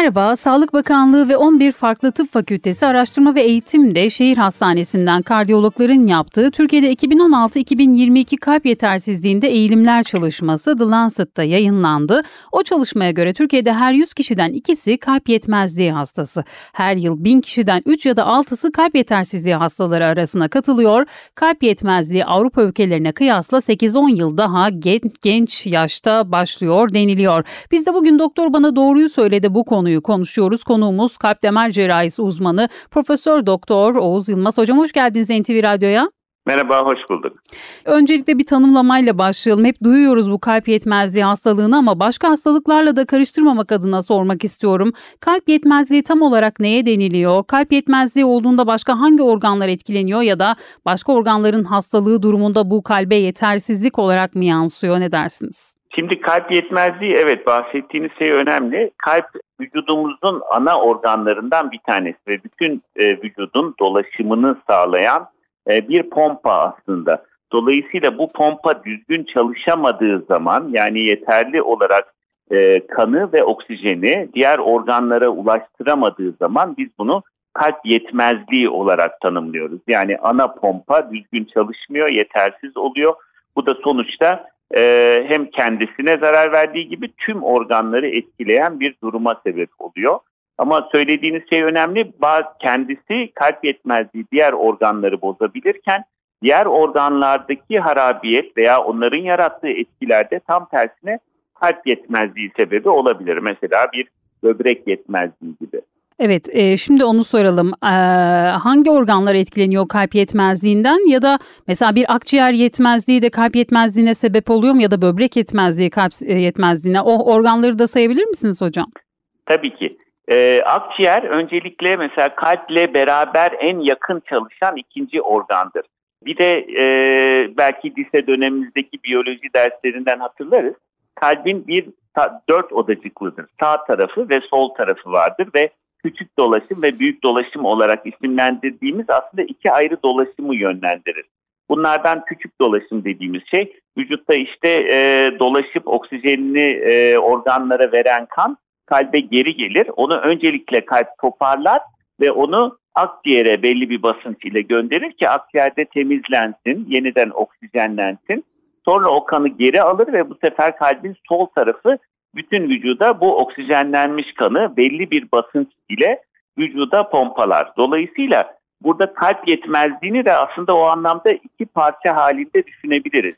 Merhaba, Sağlık Bakanlığı ve 11 farklı tıp fakültesi araştırma ve eğitimde şehir hastanesinden kardiyologların yaptığı Türkiye'de 2016-2022 kalp yetersizliğinde eğilimler çalışması The Lancet'ta yayınlandı. O çalışmaya göre Türkiye'de her 100 kişiden ikisi kalp yetmezliği hastası. Her yıl 1000 kişiden 3 ya da 6'sı kalp yetersizliği hastaları arasına katılıyor. Kalp yetmezliği Avrupa ülkelerine kıyasla 8-10 yıl daha genç yaşta başlıyor deniliyor. Biz de bugün doktor bana doğruyu söyledi bu konuyu konuşuyoruz. Konuğumuz kalp damar cerrahisi uzmanı Profesör Doktor Oğuz Yılmaz. Hocam hoş geldiniz NTV Radyo'ya. Merhaba, hoş bulduk. Öncelikle bir tanımlamayla başlayalım. Hep duyuyoruz bu kalp yetmezliği hastalığını ama başka hastalıklarla da karıştırmamak adına sormak istiyorum. Kalp yetmezliği tam olarak neye deniliyor? Kalp yetmezliği olduğunda başka hangi organlar etkileniyor ya da başka organların hastalığı durumunda bu kalbe yetersizlik olarak mı yansıyor? Ne dersiniz? Şimdi kalp yetmezliği evet bahsettiğiniz şey önemli. Kalp vücudumuzun ana organlarından bir tanesi ve bütün e, vücudun dolaşımını sağlayan e, bir pompa aslında. Dolayısıyla bu pompa düzgün çalışamadığı zaman yani yeterli olarak e, kanı ve oksijeni diğer organlara ulaştıramadığı zaman biz bunu kalp yetmezliği olarak tanımlıyoruz. Yani ana pompa düzgün çalışmıyor, yetersiz oluyor. Bu da sonuçta e, hem kendisine zarar verdiği gibi tüm organları etkileyen bir duruma sebep oluyor. Ama söylediğiniz şey önemli. Kendisi kalp yetmezliği diğer organları bozabilirken diğer organlardaki harabiyet veya onların yarattığı etkilerde tam tersine kalp yetmezliği sebebi olabilir. Mesela bir böbrek yetmezliği gibi. Evet, e, şimdi onu soralım. E, hangi organlar etkileniyor kalp yetmezliğinden ya da mesela bir akciğer yetmezliği de kalp yetmezliğine sebep oluyor mu ya da böbrek yetmezliği kalp e, yetmezliğine? O organları da sayabilir misiniz hocam? Tabii ki. E, akciğer öncelikle mesela kalple beraber en yakın çalışan ikinci organdır. Bir de e, belki lise dönemimizdeki biyoloji derslerinden hatırlarız. Kalbin bir dört odacıklıdır. Sağ tarafı ve sol tarafı vardır ve küçük dolaşım ve büyük dolaşım olarak isimlendirdiğimiz aslında iki ayrı dolaşımı yönlendirir. Bunlardan küçük dolaşım dediğimiz şey vücutta işte e, dolaşıp oksijenini e, organlara veren kan kalbe geri gelir. Onu öncelikle kalp toparlar ve onu akciğere belli bir basınç ile gönderir ki akciğerde temizlensin, yeniden oksijenlensin. Sonra o kanı geri alır ve bu sefer kalbin sol tarafı bütün vücuda bu oksijenlenmiş kanı belli bir basınç ile vücuda pompalar. Dolayısıyla burada kalp yetmezliğini de aslında o anlamda iki parça halinde düşünebiliriz.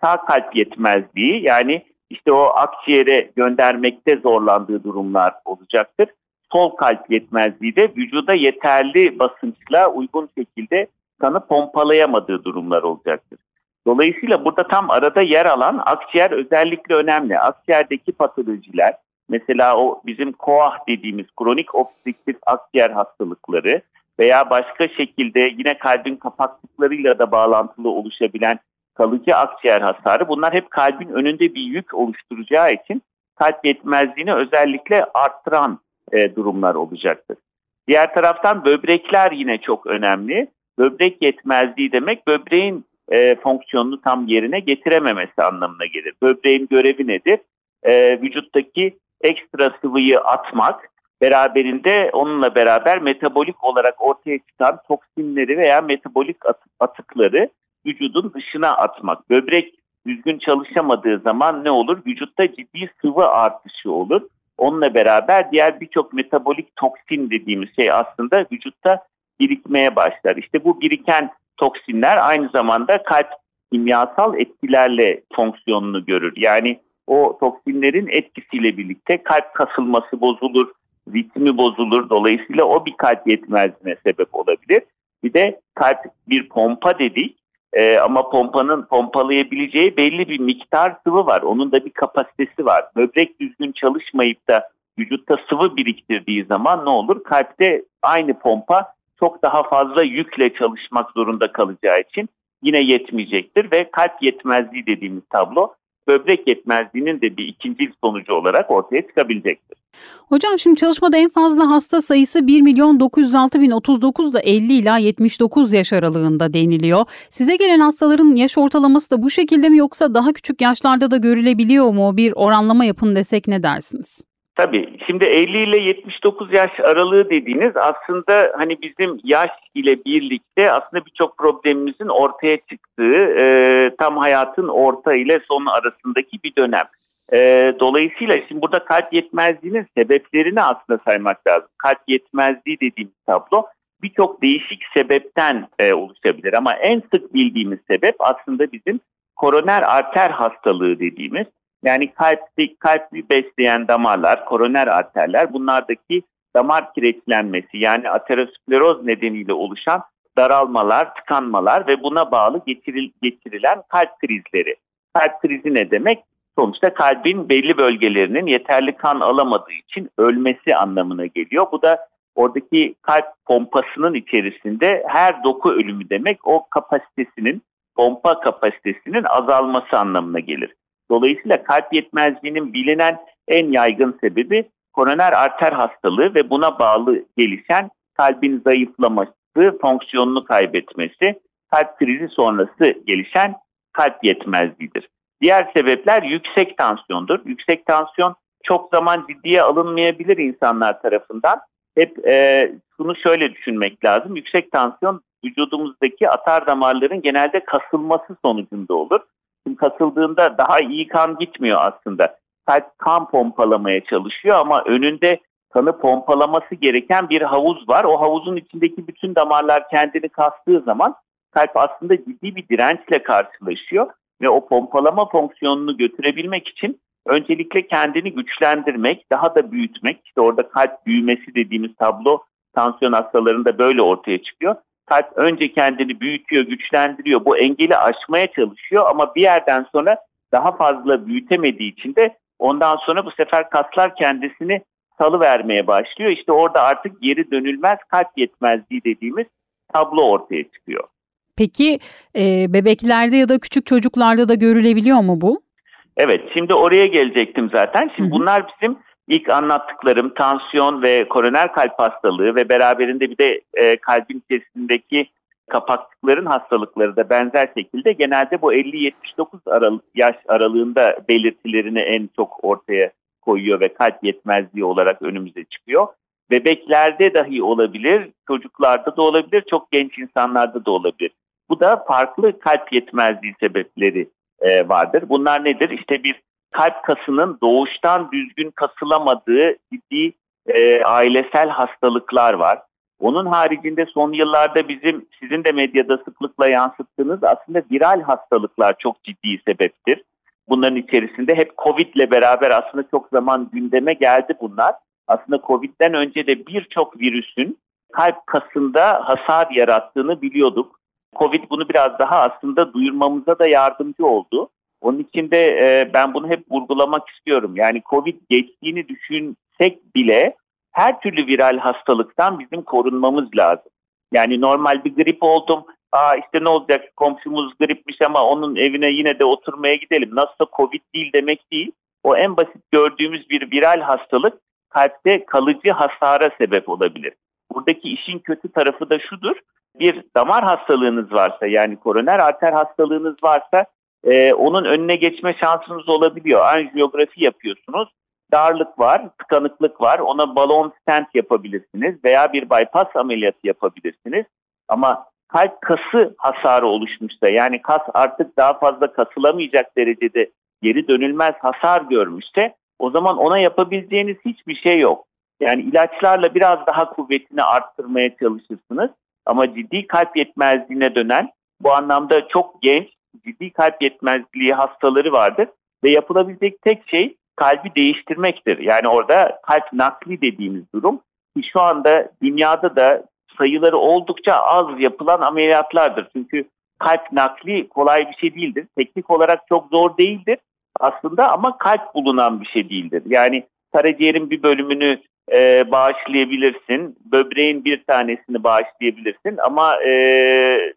Sağ kalp yetmezliği yani işte o akciğere göndermekte zorlandığı durumlar olacaktır. Sol kalp yetmezliği de vücuda yeterli basınçla uygun şekilde kanı pompalayamadığı durumlar olacaktır. Dolayısıyla burada tam arada yer alan akciğer özellikle önemli. Akciğerdeki patolojiler mesela o bizim KOAH dediğimiz kronik obstrüktif akciğer hastalıkları veya başka şekilde yine kalbin kapaklıklarıyla da bağlantılı oluşabilen kalıcı akciğer hasarı bunlar hep kalbin önünde bir yük oluşturacağı için kalp yetmezliğini özellikle arttıran e, durumlar olacaktır. Diğer taraftan böbrekler yine çok önemli. Böbrek yetmezliği demek böbreğin e, fonksiyonunu tam yerine getirememesi anlamına gelir. Böbreğin görevi nedir? E, vücuttaki ekstra sıvıyı atmak, beraberinde onunla beraber metabolik olarak ortaya çıkan toksinleri veya metabolik atıkları vücudun dışına atmak. Böbrek düzgün çalışamadığı zaman ne olur? Vücutta ciddi sıvı artışı olur. Onunla beraber diğer birçok metabolik toksin dediğimiz şey aslında vücutta birikmeye başlar. İşte bu biriken toksinler aynı zamanda kalp kimyasal etkilerle fonksiyonunu görür. Yani o toksinlerin etkisiyle birlikte kalp kasılması bozulur, ritmi bozulur. Dolayısıyla o bir kalp yetmezliğine sebep olabilir. Bir de kalp bir pompa dedik ee, ama pompanın pompalayabileceği belli bir miktar sıvı var. Onun da bir kapasitesi var. Böbrek düzgün çalışmayıp da vücutta sıvı biriktirdiği zaman ne olur? Kalpte aynı pompa çok daha fazla yükle çalışmak zorunda kalacağı için yine yetmeyecektir ve kalp yetmezliği dediğimiz tablo böbrek yetmezliğinin de bir ikinci sonucu olarak ortaya çıkabilecektir. Hocam şimdi çalışmada en fazla hasta sayısı 1 milyon 906 bin 39 da 50 ila 79 yaş aralığında deniliyor. Size gelen hastaların yaş ortalaması da bu şekilde mi yoksa daha küçük yaşlarda da görülebiliyor mu? Bir oranlama yapın desek ne dersiniz? Tabii. Şimdi 50 ile 79 yaş aralığı dediğiniz aslında hani bizim yaş ile birlikte aslında birçok problemimizin ortaya çıktığı e, tam hayatın orta ile son arasındaki bir dönem. E, dolayısıyla şimdi burada kalp yetmezliğinin sebeplerini aslında saymak lazım. Kalp yetmezliği dediğimiz tablo birçok değişik sebepten e, oluşabilir ama en sık bildiğimiz sebep aslında bizim koroner arter hastalığı dediğimiz yani kalpli, kalpli besleyen damarlar, koroner arterler bunlardaki damar kireçlenmesi yani ateroskleroz nedeniyle oluşan daralmalar, tıkanmalar ve buna bağlı geçiril, geçirilen kalp krizleri. Kalp krizi ne demek? Sonuçta kalbin belli bölgelerinin yeterli kan alamadığı için ölmesi anlamına geliyor. Bu da oradaki kalp pompasının içerisinde her doku ölümü demek o kapasitesinin, pompa kapasitesinin azalması anlamına gelir. Dolayısıyla kalp yetmezliğinin bilinen en yaygın sebebi koroner arter hastalığı ve buna bağlı gelişen kalbin zayıflaması, fonksiyonunu kaybetmesi, kalp krizi sonrası gelişen kalp yetmezliğidir. Diğer sebepler yüksek tansiyondur. Yüksek tansiyon çok zaman ciddiye alınmayabilir insanlar tarafından. Hep e, şunu şöyle düşünmek lazım. Yüksek tansiyon vücudumuzdaki atar damarların genelde kasılması sonucunda olur. Şimdi kasıldığında daha iyi kan gitmiyor aslında. Kalp kan pompalamaya çalışıyor ama önünde kanı pompalaması gereken bir havuz var. O havuzun içindeki bütün damarlar kendini kastığı zaman kalp aslında ciddi bir dirençle karşılaşıyor ve o pompalama fonksiyonunu götürebilmek için öncelikle kendini güçlendirmek, daha da büyütmek, işte orada kalp büyümesi dediğimiz tablo tansiyon hastalarında böyle ortaya çıkıyor. Kalp önce kendini büyütüyor, güçlendiriyor, bu engeli aşmaya çalışıyor ama bir yerden sonra daha fazla büyütemediği için de ondan sonra bu sefer kaslar kendisini salı vermeye başlıyor. İşte orada artık geri dönülmez kalp yetmezliği dediğimiz tablo ortaya çıkıyor. Peki e, bebeklerde ya da küçük çocuklarda da görülebiliyor mu bu? Evet, şimdi oraya gelecektim zaten. Şimdi Hı-hı. bunlar bizim ilk anlattıklarım tansiyon ve koroner kalp hastalığı ve beraberinde bir de e, kalbin içerisindeki kapaklıkların hastalıkları da benzer şekilde genelde bu 50-79 aral yaş aralığında belirtilerini en çok ortaya koyuyor ve kalp yetmezliği olarak önümüze çıkıyor. Bebeklerde dahi olabilir, çocuklarda da olabilir, çok genç insanlarda da olabilir. Bu da farklı kalp yetmezliği sebepleri e, vardır. Bunlar nedir? İşte bir kalp kasının doğuştan düzgün kasılamadığı ciddi e, ailesel hastalıklar var. Onun haricinde son yıllarda bizim sizin de medyada sıklıkla yansıttığınız aslında viral hastalıklar çok ciddi sebeptir. Bunların içerisinde hep Covid ile beraber aslında çok zaman gündeme geldi bunlar. Aslında Covid'den önce de birçok virüsün kalp kasında hasar yarattığını biliyorduk. Covid bunu biraz daha aslında duyurmamıza da yardımcı oldu. Onun için de e, ben bunu hep vurgulamak istiyorum. Yani Covid geçtiğini düşünsek bile her türlü viral hastalıktan bizim korunmamız lazım. Yani normal bir grip oldum. Aa işte ne olacak komşumuz gripmiş ama onun evine yine de oturmaya gidelim. Nasılsa Covid değil demek değil. O en basit gördüğümüz bir viral hastalık kalpte kalıcı hasara sebep olabilir. Buradaki işin kötü tarafı da şudur. Bir damar hastalığınız varsa yani koroner arter hastalığınız varsa e, onun önüne geçme şansınız olabiliyor. Anjiyografi yapıyorsunuz. Darlık var, tıkanıklık var. Ona balon stent yapabilirsiniz veya bir bypass ameliyatı yapabilirsiniz. Ama kalp kası hasarı oluşmuşsa yani kas artık daha fazla kasılamayacak derecede geri dönülmez hasar görmüşse o zaman ona yapabileceğiniz hiçbir şey yok. Yani ilaçlarla biraz daha kuvvetini arttırmaya çalışırsınız ama ciddi kalp yetmezliğine dönen bu anlamda çok genç ciddi kalp yetmezliği hastaları vardır ve yapılabilecek tek şey kalbi değiştirmektir. Yani orada kalp nakli dediğimiz durum şu anda dünyada da sayıları oldukça az yapılan ameliyatlardır. Çünkü kalp nakli kolay bir şey değildir. Teknik olarak çok zor değildir aslında ama kalp bulunan bir şey değildir. Yani karaciğerin bir bölümünü e, bağışlayabilirsin, böbreğin bir tanesini bağışlayabilirsin ama e,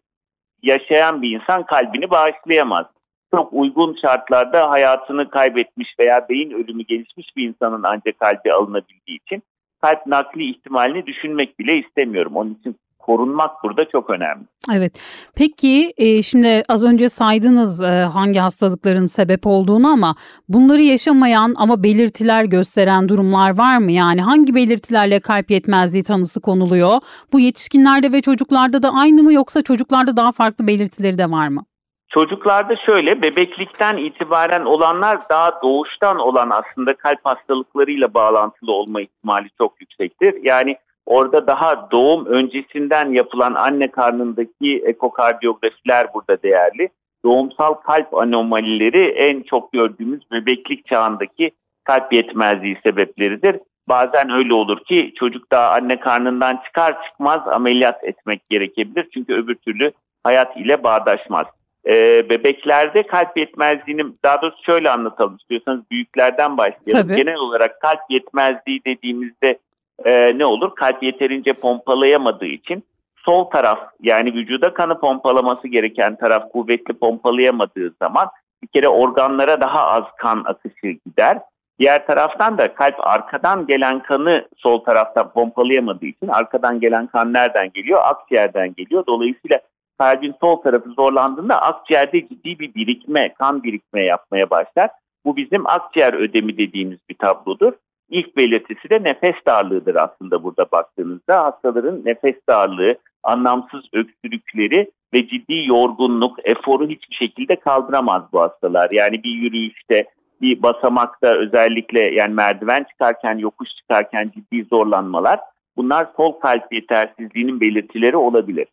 yaşayan bir insan kalbini bağışlayamaz. çok uygun şartlarda hayatını kaybetmiş veya beyin ölümü gelişmiş bir insanın ancak kalbi alınabildiği için kalp nakli ihtimalini düşünmek bile istemiyorum. Onun için korunmak burada çok önemli. Evet. Peki e, şimdi az önce saydınız e, hangi hastalıkların sebep olduğunu ama bunları yaşamayan ama belirtiler gösteren durumlar var mı? Yani hangi belirtilerle kalp yetmezliği tanısı konuluyor? Bu yetişkinlerde ve çocuklarda da aynı mı yoksa çocuklarda daha farklı belirtileri de var mı? Çocuklarda şöyle bebeklikten itibaren olanlar daha doğuştan olan aslında kalp hastalıklarıyla bağlantılı olma ihtimali çok yüksektir. Yani orada daha doğum öncesinden yapılan anne karnındaki ekokardiyografiler burada değerli. Doğumsal kalp anomalileri en çok gördüğümüz bebeklik çağındaki kalp yetmezliği sebepleridir. Bazen öyle olur ki çocuk daha anne karnından çıkar çıkmaz ameliyat etmek gerekebilir. Çünkü öbür türlü hayat ile bağdaşmaz e, bebeklerde kalp yetmezliğini daha doğrusu şöyle anlatalım istiyorsanız büyüklerden başlayalım. Tabii. Genel olarak kalp yetmezliği dediğimizde e, ne olur? Kalp yeterince pompalayamadığı için sol taraf yani vücuda kanı pompalaması gereken taraf kuvvetli pompalayamadığı zaman bir kere organlara daha az kan akışı gider. Diğer taraftan da kalp arkadan gelen kanı sol taraftan pompalayamadığı için arkadan gelen kan nereden geliyor? Akciğerden geliyor. Dolayısıyla kalbin sol tarafı zorlandığında akciğerde ciddi bir birikme, kan birikme yapmaya başlar. Bu bizim akciğer ödemi dediğimiz bir tablodur. İlk belirtisi de nefes darlığıdır aslında burada baktığınızda. Hastaların nefes darlığı, anlamsız öksürükleri ve ciddi yorgunluk, eforu hiçbir şekilde kaldıramaz bu hastalar. Yani bir yürüyüşte, bir basamakta özellikle yani merdiven çıkarken, yokuş çıkarken ciddi zorlanmalar bunlar sol kalp yetersizliğinin belirtileri olabilir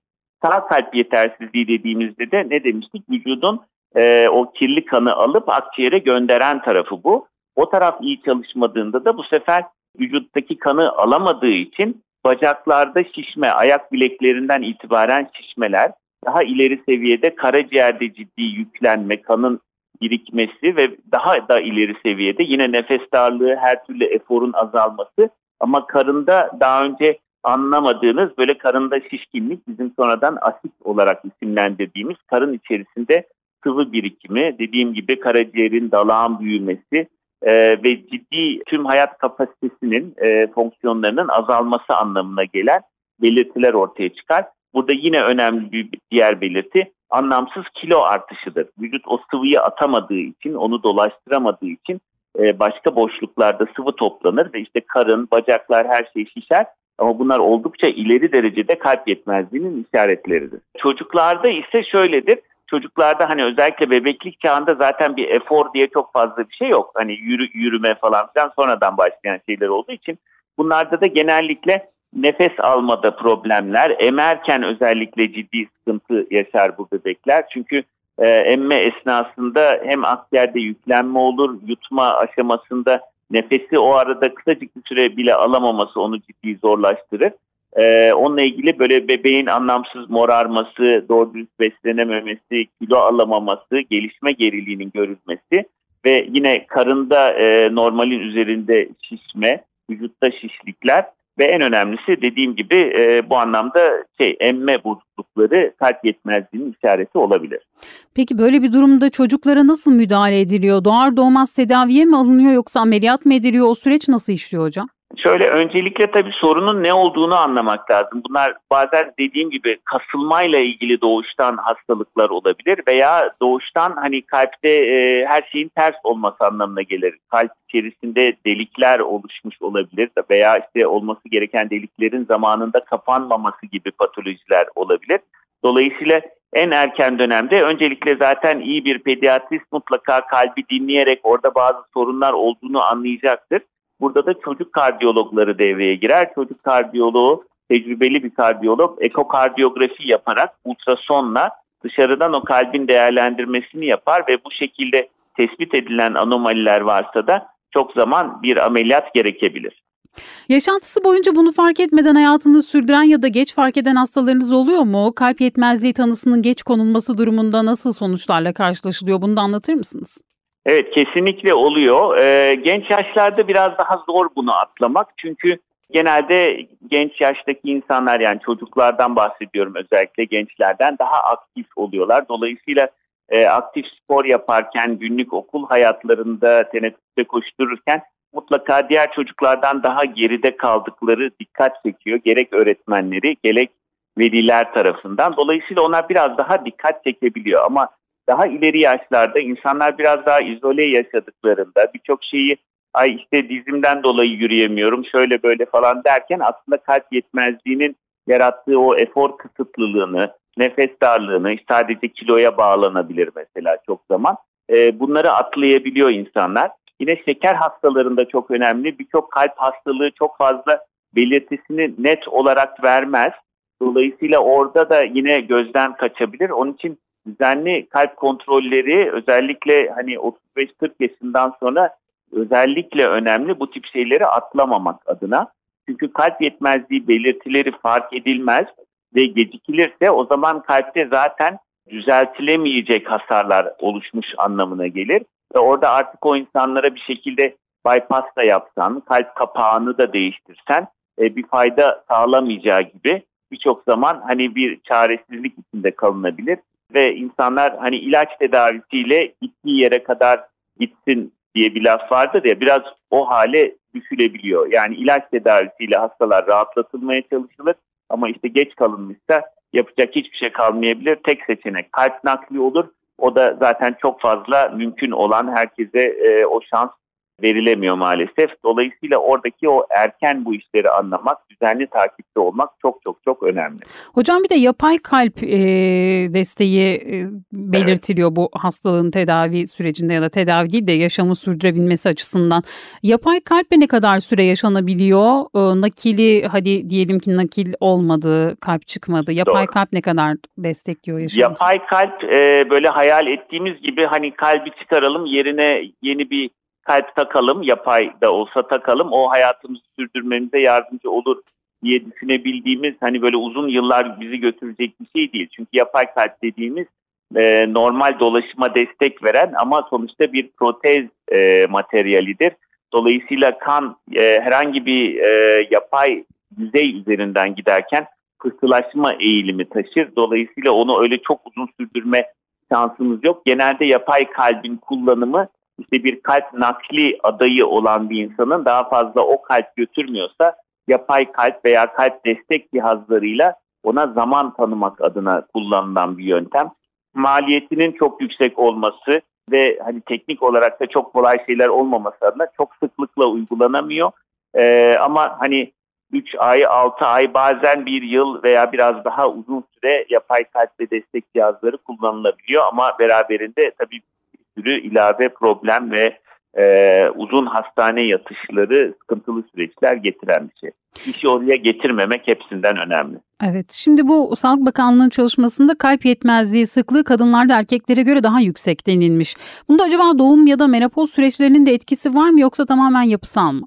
sağ kalp yetersizliği dediğimizde de ne demiştik? Vücudun e, o kirli kanı alıp akciğere gönderen tarafı bu. O taraf iyi çalışmadığında da bu sefer vücuttaki kanı alamadığı için bacaklarda şişme, ayak bileklerinden itibaren şişmeler, daha ileri seviyede karaciğerde ciddi yüklenme, kanın birikmesi ve daha da ileri seviyede yine nefes darlığı, her türlü eforun azalması. Ama karında daha önce anlamadığınız böyle karında şişkinlik bizim sonradan asit olarak isimlendirdiğimiz karın içerisinde sıvı birikimi, dediğim gibi karaciğerin dalağın büyümesi e, ve ciddi tüm hayat kapasitesinin e, fonksiyonlarının azalması anlamına gelen belirtiler ortaya çıkar. Burada yine önemli bir diğer belirti anlamsız kilo artışıdır. Vücut o sıvıyı atamadığı için, onu dolaştıramadığı için e, başka boşluklarda sıvı toplanır ve işte karın, bacaklar her şey şişer ama bunlar oldukça ileri derecede kalp yetmezliğinin işaretleridir. Çocuklarda ise şöyledir. Çocuklarda hani özellikle bebeklik çağında zaten bir efor diye çok fazla bir şey yok. Hani yürü, yürüme falan filan sonradan başlayan şeyler olduğu için bunlarda da genellikle nefes almada problemler, emerken özellikle ciddi sıkıntı yaşar bu bebekler. Çünkü e, emme esnasında hem akciğerde yüklenme olur, yutma aşamasında nefesi o arada kısacık bir süre bile alamaması onu ciddi zorlaştırır. Ee, onunla ilgili böyle bebeğin anlamsız morarması, doğru dürüst beslenememesi, kilo alamaması, gelişme geriliğinin görülmesi ve yine karında e, normalin üzerinde şişme, vücutta şişlikler ve en önemlisi dediğim gibi e, bu anlamda şey emme bozuklukları kalp yetmezliğinin işareti olabilir. Peki böyle bir durumda çocuklara nasıl müdahale ediliyor? Doğar doğmaz tedaviye mi alınıyor yoksa ameliyat mı ediliyor? O süreç nasıl işliyor hocam? Şöyle öncelikle tabii sorunun ne olduğunu anlamak lazım. Bunlar bazen dediğim gibi kasılmayla ilgili doğuştan hastalıklar olabilir veya doğuştan hani kalpte e, her şeyin ters olması anlamına gelir. Kalp içerisinde delikler oluşmuş olabilir veya işte olması gereken deliklerin zamanında kapanmaması gibi patolojiler olabilir. Dolayısıyla en erken dönemde öncelikle zaten iyi bir pediatrist mutlaka kalbi dinleyerek orada bazı sorunlar olduğunu anlayacaktır Burada da çocuk kardiyologları devreye girer. Çocuk kardiyoloğu tecrübeli bir kardiyolog ekokardiyografi yaparak ultrasonla dışarıdan o kalbin değerlendirmesini yapar ve bu şekilde tespit edilen anomaliler varsa da çok zaman bir ameliyat gerekebilir. Yaşantısı boyunca bunu fark etmeden hayatını sürdüren ya da geç fark eden hastalarınız oluyor mu? Kalp yetmezliği tanısının geç konulması durumunda nasıl sonuçlarla karşılaşılıyor? Bunu da anlatır mısınız? Evet kesinlikle oluyor. Ee, genç yaşlarda biraz daha zor bunu atlamak. Çünkü genelde genç yaştaki insanlar yani çocuklardan bahsediyorum özellikle gençlerden daha aktif oluyorlar. Dolayısıyla e, aktif spor yaparken, günlük okul hayatlarında teneffüste koştururken mutlaka diğer çocuklardan daha geride kaldıkları dikkat çekiyor. Gerek öğretmenleri, gerek veliler tarafından. Dolayısıyla ona biraz daha dikkat çekebiliyor ama daha ileri yaşlarda insanlar biraz daha izole yaşadıklarında birçok şeyi ay işte dizimden dolayı yürüyemiyorum şöyle böyle falan derken aslında kalp yetmezliğinin yarattığı o efor kısıtlılığını, nefes darlığını sadece kiloya bağlanabilir mesela çok zaman. E, bunları atlayabiliyor insanlar. Yine şeker hastalarında çok önemli. Birçok kalp hastalığı çok fazla belirtisini net olarak vermez. Dolayısıyla orada da yine gözden kaçabilir. Onun için düzenli kalp kontrolleri özellikle hani 35-40 yaşından sonra özellikle önemli bu tip şeyleri atlamamak adına. Çünkü kalp yetmezliği belirtileri fark edilmez ve gecikilirse o zaman kalpte zaten düzeltilemeyecek hasarlar oluşmuş anlamına gelir. Ve orada artık o insanlara bir şekilde bypass da yapsan, kalp kapağını da değiştirsen e, bir fayda sağlamayacağı gibi birçok zaman hani bir çaresizlik içinde kalınabilir ve insanlar hani ilaç tedavisiyle gittiği yere kadar gitsin diye bir laf vardır ya biraz o hale düşülebiliyor. Yani ilaç tedavisiyle hastalar rahatlatılmaya çalışılır ama işte geç kalınmışsa yapacak hiçbir şey kalmayabilir. Tek seçenek kalp nakli olur. O da zaten çok fazla mümkün olan herkese e, o şans verilemiyor maalesef. Dolayısıyla oradaki o erken bu işleri anlamak, düzenli takipte olmak çok çok çok önemli. Hocam bir de yapay kalp e, desteği e, belirtiliyor evet. bu hastalığın tedavi sürecinde ya da tedavi değil de yaşamı sürdürebilmesi açısından. Yapay kalple ne kadar süre yaşanabiliyor? E, nakili hadi diyelim ki nakil olmadı, kalp çıkmadı. Yapay Doğru. kalp ne kadar destekliyor yaşamı? Yapay kalp e, böyle hayal ettiğimiz gibi hani kalbi çıkaralım yerine yeni bir kalp takalım, yapay da olsa takalım. O hayatımızı sürdürmemize yardımcı olur diye düşünebildiğimiz hani böyle uzun yıllar bizi götürecek bir şey değil. Çünkü yapay kalp dediğimiz e, normal dolaşıma destek veren ama sonuçta bir protez e, materyalidir. Dolayısıyla kan e, herhangi bir e, yapay yüzey üzerinden giderken pıhtılaşma eğilimi taşır. Dolayısıyla onu öyle çok uzun sürdürme şansımız yok. Genelde yapay kalbin kullanımı işte bir kalp nakli adayı olan bir insanın daha fazla o kalp götürmüyorsa yapay kalp veya kalp destek cihazlarıyla ona zaman tanımak adına kullanılan bir yöntem. Maliyetinin çok yüksek olması ve hani teknik olarak da çok kolay şeyler olmaması adına çok sıklıkla uygulanamıyor. Ee, ama hani 3 ay, 6 ay bazen bir yıl veya biraz daha uzun süre yapay kalp ve destek cihazları kullanılabiliyor ama beraberinde tabii sürü ilave problem ve e, uzun hastane yatışları sıkıntılı süreçler getiren bir şey. İşi oraya getirmemek hepsinden önemli. Evet, şimdi bu Sağlık Bakanlığı'nın çalışmasında kalp yetmezliği sıklığı kadınlarda erkeklere göre daha yüksek denilmiş. Bunda acaba doğum ya da menopoz süreçlerinin de etkisi var mı yoksa tamamen yapısal mı?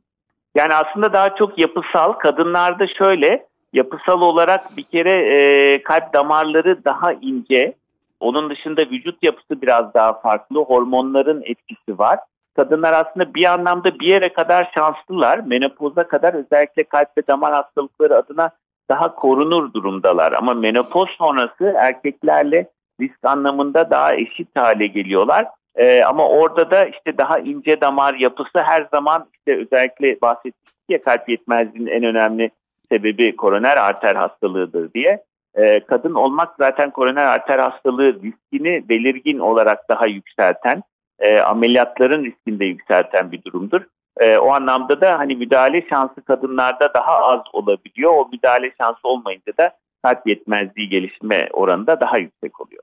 Yani aslında daha çok yapısal. Kadınlarda şöyle, yapısal olarak bir kere e, kalp damarları daha ince, onun dışında vücut yapısı biraz daha farklı. Hormonların etkisi var. Kadınlar aslında bir anlamda bir yere kadar şanslılar. Menopoza kadar özellikle kalp ve damar hastalıkları adına daha korunur durumdalar. Ama menopoz sonrası erkeklerle risk anlamında daha eşit hale geliyorlar. Ee, ama orada da işte daha ince damar yapısı her zaman işte özellikle bahsettik ya kalp yetmezliğinin en önemli sebebi koroner arter hastalığıdır diye. Ee, kadın olmak zaten koroner arter hastalığı riskini belirgin olarak daha yükselten, e, ameliyatların riskini de yükselten bir durumdur. E, o anlamda da hani müdahale şansı kadınlarda daha az olabiliyor. O müdahale şansı olmayınca da kalp yetmezliği gelişme oranı da daha yüksek oluyor.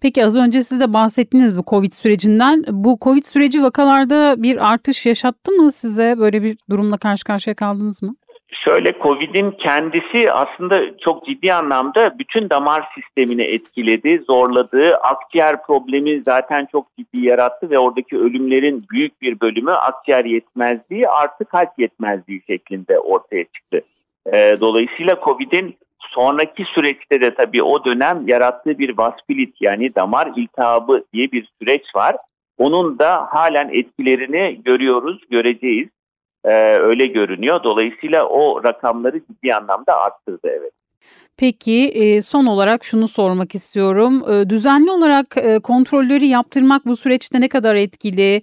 Peki az önce siz de bahsettiniz bu Covid sürecinden. Bu Covid süreci vakalarda bir artış yaşattı mı size? Böyle bir durumla karşı karşıya kaldınız mı? Şöyle Covid'in kendisi aslında çok ciddi anlamda bütün damar sistemini etkiledi, zorladı. Akciğer problemi zaten çok ciddi yarattı ve oradaki ölümlerin büyük bir bölümü akciğer yetmezliği artı kalp yetmezliği şeklinde ortaya çıktı. Ee, dolayısıyla Covid'in sonraki süreçte de tabii o dönem yarattığı bir vaspilit yani damar iltihabı diye bir süreç var. Onun da halen etkilerini görüyoruz, göreceğiz e, öyle görünüyor. Dolayısıyla o rakamları ciddi anlamda arttırdı evet. Peki e, son olarak şunu sormak istiyorum. E, düzenli olarak e, kontrolleri yaptırmak bu süreçte ne kadar etkili?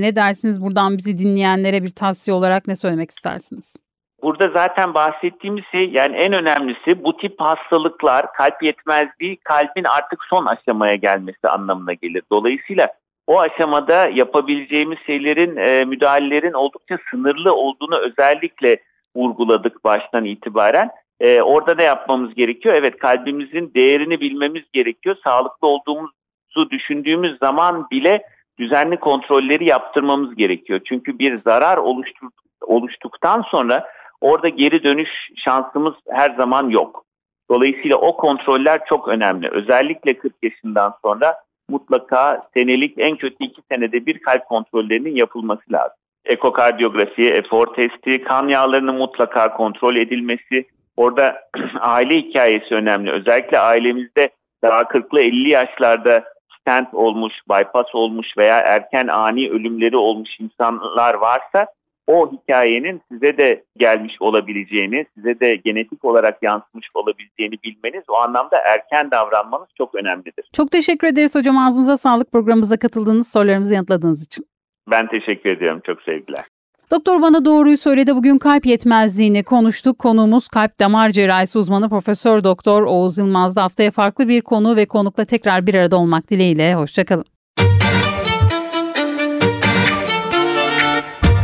Ne dersiniz buradan bizi dinleyenlere bir tavsiye olarak ne söylemek istersiniz? Burada zaten bahsettiğimiz şey yani en önemlisi bu tip hastalıklar kalp yetmezliği kalbin artık son aşamaya gelmesi anlamına gelir. Dolayısıyla o aşamada yapabileceğimiz şeylerin, e, müdahalelerin oldukça sınırlı olduğunu özellikle vurguladık baştan itibaren. E, orada ne yapmamız gerekiyor? Evet kalbimizin değerini bilmemiz gerekiyor. Sağlıklı olduğumuzu düşündüğümüz zaman bile düzenli kontrolleri yaptırmamız gerekiyor. Çünkü bir zarar oluştur, oluştuktan sonra orada geri dönüş şansımız her zaman yok. Dolayısıyla o kontroller çok önemli. Özellikle 40 yaşından sonra mutlaka senelik en kötü iki senede bir kalp kontrollerinin yapılması lazım. Ekokardiyografi, efor testi, kan yağlarının mutlaka kontrol edilmesi. Orada aile hikayesi önemli. Özellikle ailemizde daha 40'lı 50 yaşlarda stent olmuş, bypass olmuş veya erken ani ölümleri olmuş insanlar varsa o hikayenin size de gelmiş olabileceğini, size de genetik olarak yansımış olabileceğini bilmeniz, o anlamda erken davranmanız çok önemlidir. Çok teşekkür ederiz hocam. Ağzınıza sağlık programımıza katıldığınız, sorularımızı yanıtladığınız için. Ben teşekkür ediyorum. Çok sevgiler. Doktor bana doğruyu söyledi. Bugün kalp yetmezliğini konuştuk. Konuğumuz kalp damar cerrahisi uzmanı Profesör Doktor Oğuz Yılmaz'da haftaya farklı bir konu ve konukla tekrar bir arada olmak dileğiyle. Hoşçakalın.